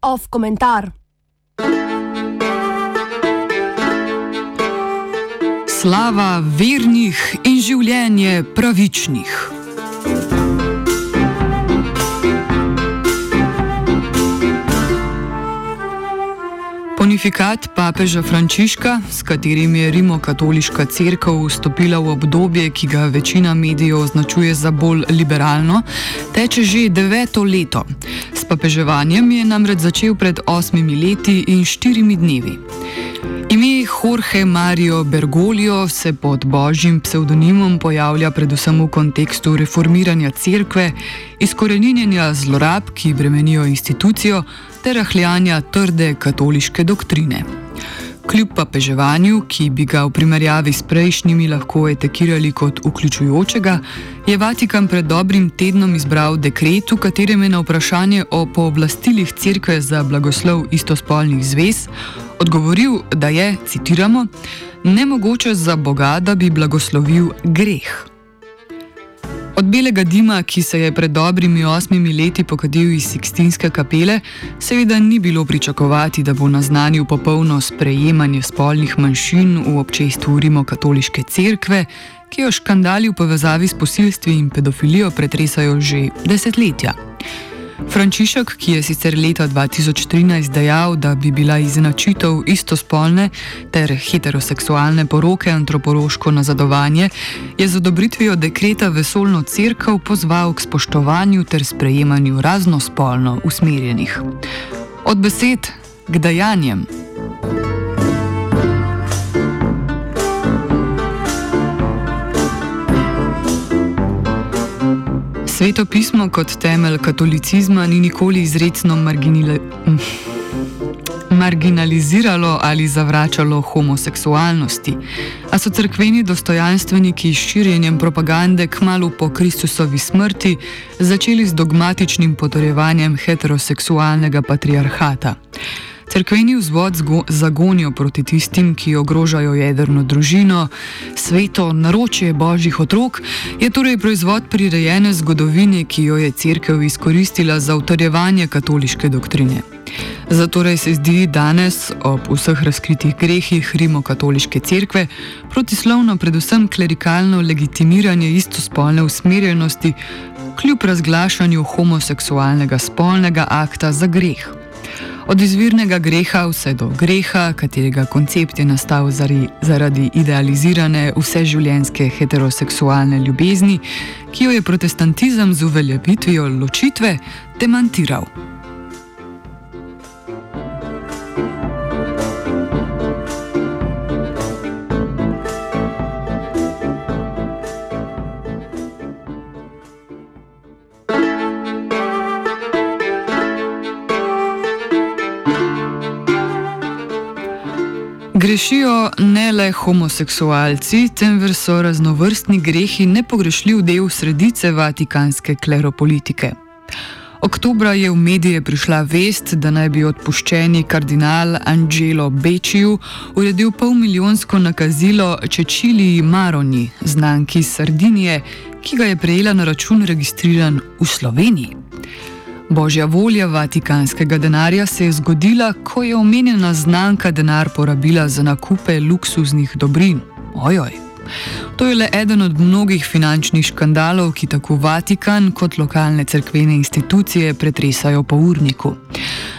Off komentar. Slava vernih in življenje pravičnih. Pontifikat papeža Frančiška, s katerim je Rimokatoliška crkva vstopila v obdobje, ki ga večina medijev označuje za bolj liberalno, teče že deveto leto. S papeževanjem je namreč začel pred osmimi leti in štirimi dnevi. Ime Jorge Mario Bergoglio se pod božjim psevdonimom pojavlja predvsem v kontekstu reformiranja cerkve, izkoreninjenja zlorab, ki bremenijo institucijo, ter rahljanja trde katoliške doktrine. Kljub papeževanju, ki bi ga v primerjavi s prejšnjimi lahko etekirali kot vključujočega, je Vatikan pred dobrim tednom izbral dekret, v katerem je na vprašanje o pooblastilih cerkve za blagoslov istospolnih zvez odgovoril, da je, citiramo, nemogoče za Boga, da bi blagoslovil greh. Od belega dima, ki se je pred dobrimi osmimi leti pokadil iz Sikstinske kapele, seveda ni bilo pričakovati, da bo naznanil popolno sprejemanje spolnih manjšin v občestvu Rimokatoliške cerkve, ki jo škandali v povezavi s posilstvi in pedofilijo pretresajo že desetletja. Frančišek, ki je sicer leta 2013 dejal, da bi bila izenačitev istospolne ter heteroseksualne poroke antropološko nazadovanje, je z odobritvijo dekreta vesolno crkv pozval k spoštovanju ter sprejemanju raznospolno usmerjenih. Od besed k dejanjem. Sveto pismo kot temelj katolicizma ni nikoli izredno marginaliziralo ali zavračalo homoseksualnosti, a so crkveni dostojanstveniki s širjenjem propagande kmalo po Kristusovi smrti začeli z dogmatičnim potrjevanjem heteroseksualnega patriarhata. Cerkveni vzvod zagonijo proti tistim, ki ogrožajo jedrno družino, sveto naročje božjih otrok, je torej proizvod prirejene zgodovine, ki jo je cerkev izkoristila za utrjevanje katoliške doktrine. Zato se zdi danes, ob vseh razkritih grehih Rimokatoliške cerkve, protislovno predvsem klerikalno legitimiranje istospolne usmerjenosti, kljub razglašanju homoseksualnega spolnega akta za greh. Od izvirnega greha vse do greha, katerega koncept je nastal zaradi idealizirane vseživljenjske heteroseksualne ljubezni, ki jo je protestantizem z uveljavitvijo ločitve demantiral. Grešijo ne le homoseksualci, temveč so raznovrstni grehi nepogrešljiv del sredice vatikanske kleropolitike. Oktobra je v medije prišla vest, da naj bi odpuščeni kardinal Angelo Bečiju uredil polmilijonsko nakazilo Čečiliji Maroni, znanki Sardinije, ki ga je prejela na račun registriran v Sloveniji. Božja volja vatikanskega denarja se je zgodila, ko je omenjena znanka denar porabila za nakupe luksuznih dobrin. Ojoj. To je le eden od mnogih finančnih škandalov, ki tako Vatikan kot lokalne cerkvene institucije pretresajo po urniku.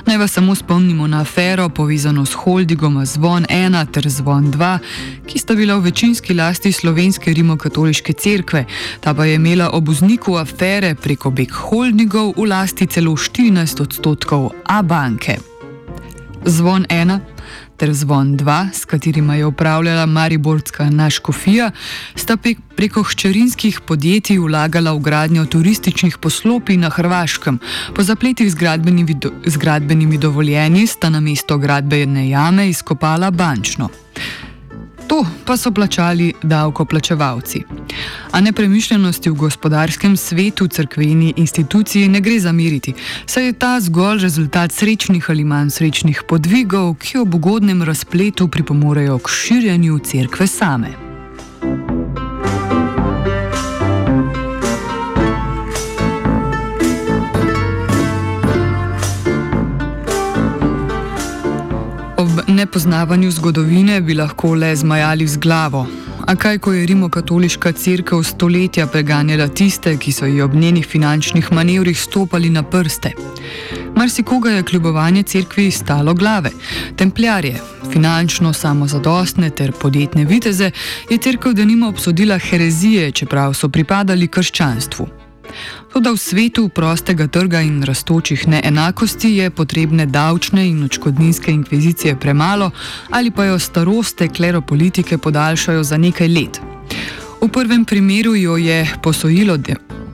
Naj vas samo spomnimo na afero povezano s holdingoma Zvon 1 ter Zvon 2, ki sta bila v večinski lasti slovenske rimokatoliške cerkve, ta pa je imela ob vzniku afere preko beg holdingov v lasti celo 14 odstotkov A banke. Zvon 1 ter Zvon 2, s katerima je upravljala Mariborska naškofija, sta preko hčerinskih podjetij vlagala v gradnjo turističnih poslopij na Hrvaškem. Po zapletih z gradbenimi, do, z gradbenimi dovoljenji sta na mesto gradbene jame izkopala bančno. To pa so plačali davkoplačevalci. A nepremišljenosti v gospodarskem svetu crkveni instituciji ne gre zamiriti, saj je ta zgolj rezultat srečnih ali manj srečnih podvigov, ki ob ugodnem razpletu pripomorejo k širjenju cerkve same. Nepoznavanju zgodovine bi lahko le zmajali z glavo. A kaj, ko je rimokatoliška crkva stoletja preganjala tiste, ki so ji ob njenih finančnih manevrih stopali na prste? Marsikoga je kljubovanje crkvi stalo glave. Templjarje, finančno samozadostne ter podjetne viteze, je crkva denimo obsodila herezije, čeprav so pripadali krščanstvu. Toda v svetu prostega trga in rastočih neenakosti je potrebne davčne in očkodninske inkvizicije premalo ali pa jo staroste kleropolitike podaljšajo za nekaj let. V prvem primeru jo je posojilo,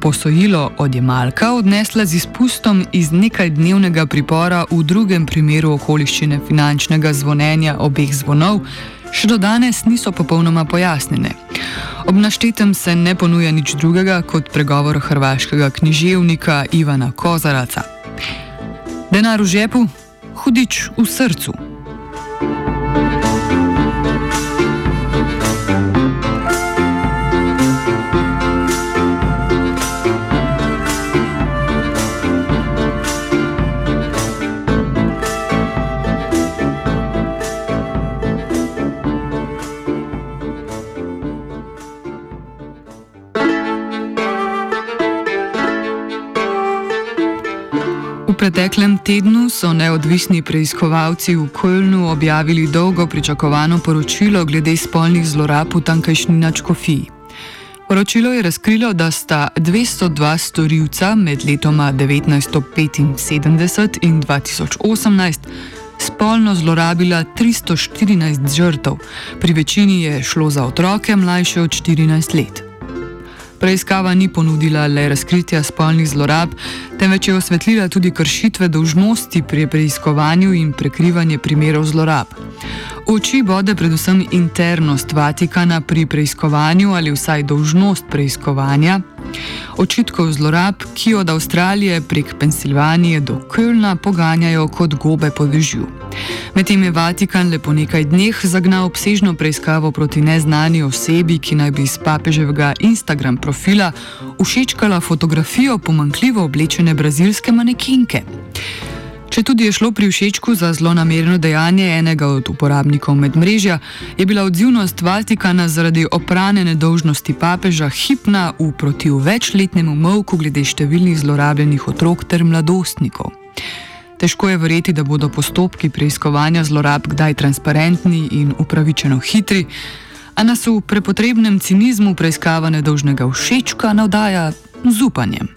posojilo odjemalka odnesla z izpustom iz nekaj dnevnega pripora, v drugem primeru okoliščine finančnega zvonjenja obeh zvonov, še do danes niso popolnoma pojasnjene. Ob naštetem se ne ponuja nič drugega kot pregovor hrvaškega književnika Ivana Kozaraca. Denar v žepu, hudič v srcu. Preteklem tednu so neodvisni preiskovalci v Kölnu objavili dolgo pričakovano poročilo glede spolnih zlorab v tankajšnji načkofiji. Poročilo je razkrilo, da sta 202 storilca med letoma 1975 in 2018 spolno zlorabila 314 žrtev, pri večini je šlo za otroke mlajše od 14 let. Preiskava ni ponudila le razkritja spolnih zlorab, temveč je osvetlila tudi kršitve dolžnosti pri preiskovanju in prekrivanje primerov zlorab. Oči bode predvsem internost Vatikana pri preiskovanju ali vsaj dolžnost preiskovanja očitkov zlorab, ki od Avstralije prek Pensilvanije do Kölna poganjajo kot gobe po dežju. Medtem je Vatikan le po nekaj dneh zagnal obsežno preiskavo proti neznani osebi, ki naj bi iz papeževega Instagram profila všečkala fotografijo pomankljivo oblečene brazilske manekinke. Če tudi je šlo pri všečku za zelo namerno dejanje enega od uporabnikov medmrežja, je bila odzivnost Vatikana zaradi oprane nedolžnosti papeža hipna v proti večletnemu mavku glede številnih zlorabljenih otrok ter mladostnikov. Težko je verjeti, da bodo postopki preiskovanja zlorab kdaj transparentni in upravičeno hitri, a nas v prepotrebnem cinizmu preiskava nedolžnega všečka navdaja z upanjem.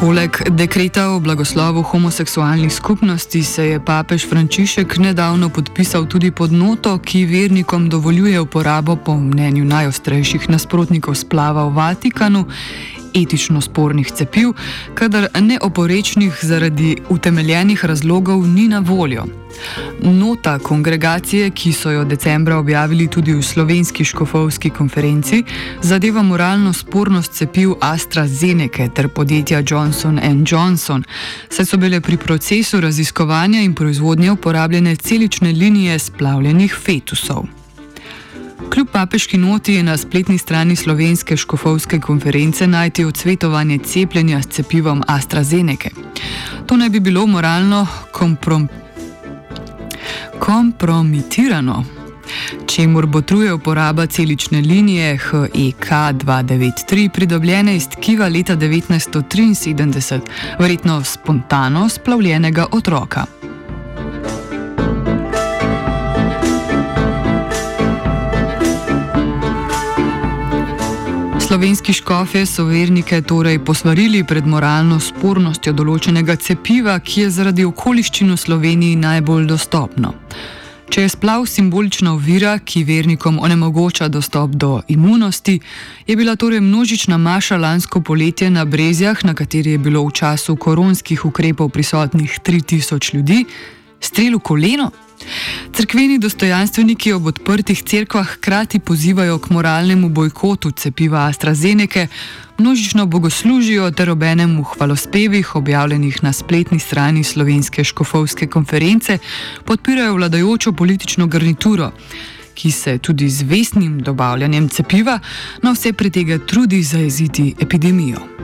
Poleg dekreta o blagoslovu homoseksualnih skupnosti se je papež Frančišek nedavno podpisal tudi pod noto, ki vernikom dovoljuje uporabo po mnenju najostrejših nasprotnikov splava v Vatikanu etično spornih cepiv, kadar neoporečnih zaradi utemeljenih razlogov ni na voljo. Nota kongregacije, ki so jo decembra objavili tudi v slovenski škofovski konferenci, zadeva moralno spornost cepiv AstraZeneca ter podjetja Johnson Johnson, saj so bile pri procesu raziskovanja in proizvodnje uporabljene celične linije splavljenih fetusov. Kljub papeški noti je na spletni strani slovenske škofovske konference najti odsvetovanje cepljenja s cepivom AstraZeneca. To naj bi bilo moralno komprom kompromitirano. Čemur botruje uporaba celične linije HEK293, pridobljene iz tkiva leta 1973, verjetno spontano splavljenega otroka. Slovenski škofje so vernike torej posvarili pred moralno spornostjo določenega cepiva, ki je zaradi okoliščin v Sloveniji najbolj dostopno. Če je splav simbolična ovira, ki vernikom onemogoča dostop do imunosti, je bila torej množična maša lansko poletje na Brezjah, na kateri je bilo v času koronskih ukrepov prisotnih 3000 ljudi, strel v koleno Cerkveni dostojanstveniki ob odprtih cerkvah hkrati pozivajo k moralnemu bojkotu cepiva AstraZeneca, množično bogoslužijo ter ob enem v hvalospevih, objavljenih na spletni strani Slovenske škofovske konference, podpirajo vladajočo politično garnituro, ki se tudi z vestnim dobavljanjem cepiva na vse pretega trudi zaeziti epidemijo.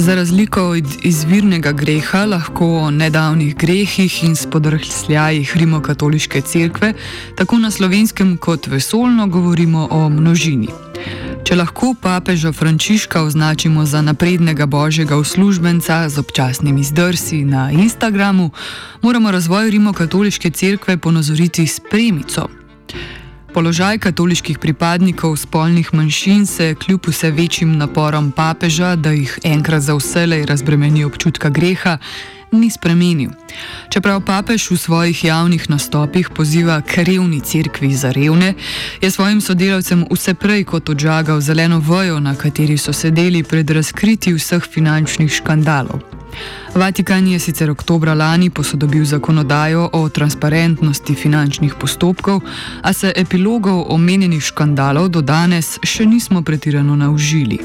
Za razliko od izvirnega greha, lahko o nedavnih grehih in spodrsljajih Rimokatoliške cerkve, tako na slovenskem kot vesolno, govorimo o množini. Če lahko papeža Frančiška označimo za naprednega božjega uslužbenca z občasnimi zdrsi na Instagramu, moramo razvoj Rimokatoliške cerkve ponazoriti s premico. Položaj katoliških pripadnikov spolnih manjšin se kljub vse večjim naporom papeža, da jih enkrat za vselej razbremeni občutka greha, ni spremenil. Čeprav papež v svojih javnih nastopih poziva k revni cerkvi za revne, je svojim sodelavcem vse prej kot odžagal zeleno vojo, na kateri so sedeli pred razkriti vseh finančnih škandalov. Vatikan je sicer oktobra lani posodobil zakonodajo o transparentnosti finančnih postopkov, a se epilogov omenjenih škandalov do danes še nismo pretirano naužili.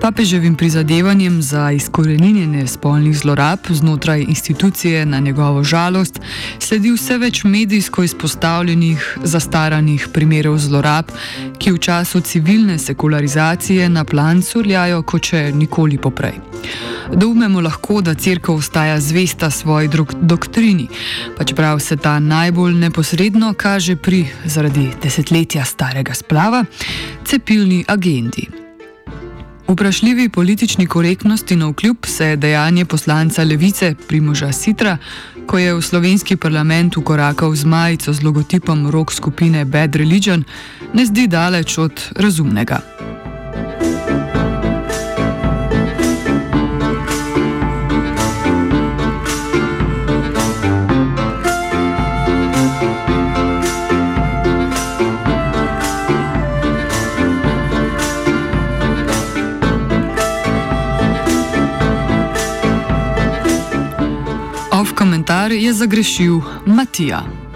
Papeževim prizadevanjem za izkoreninjenje spolnih zlorab znotraj institucije na njegovo žalost sledi vse več medijsko izpostavljenih zastaranih primerov zlorab, ki v času civilne sekularizacije na plan surljajo kot še nikoli poprej. Doumemo lahko, da crkva ostaja zvesta svoji doktrini, pa čeprav se ta najbolj neposredno kaže pri, zaradi desetletja starega splava, cepilni agendi. Vprašljivi politični korektnosti na vkljub se je dejanje poslanca Levice Primoža Sitra, ko je v slovenski parlament ukorakal z majico z logotipom rok skupine Bad Religion, ne zdi daleč od razumnega. Je zagrešil Matija.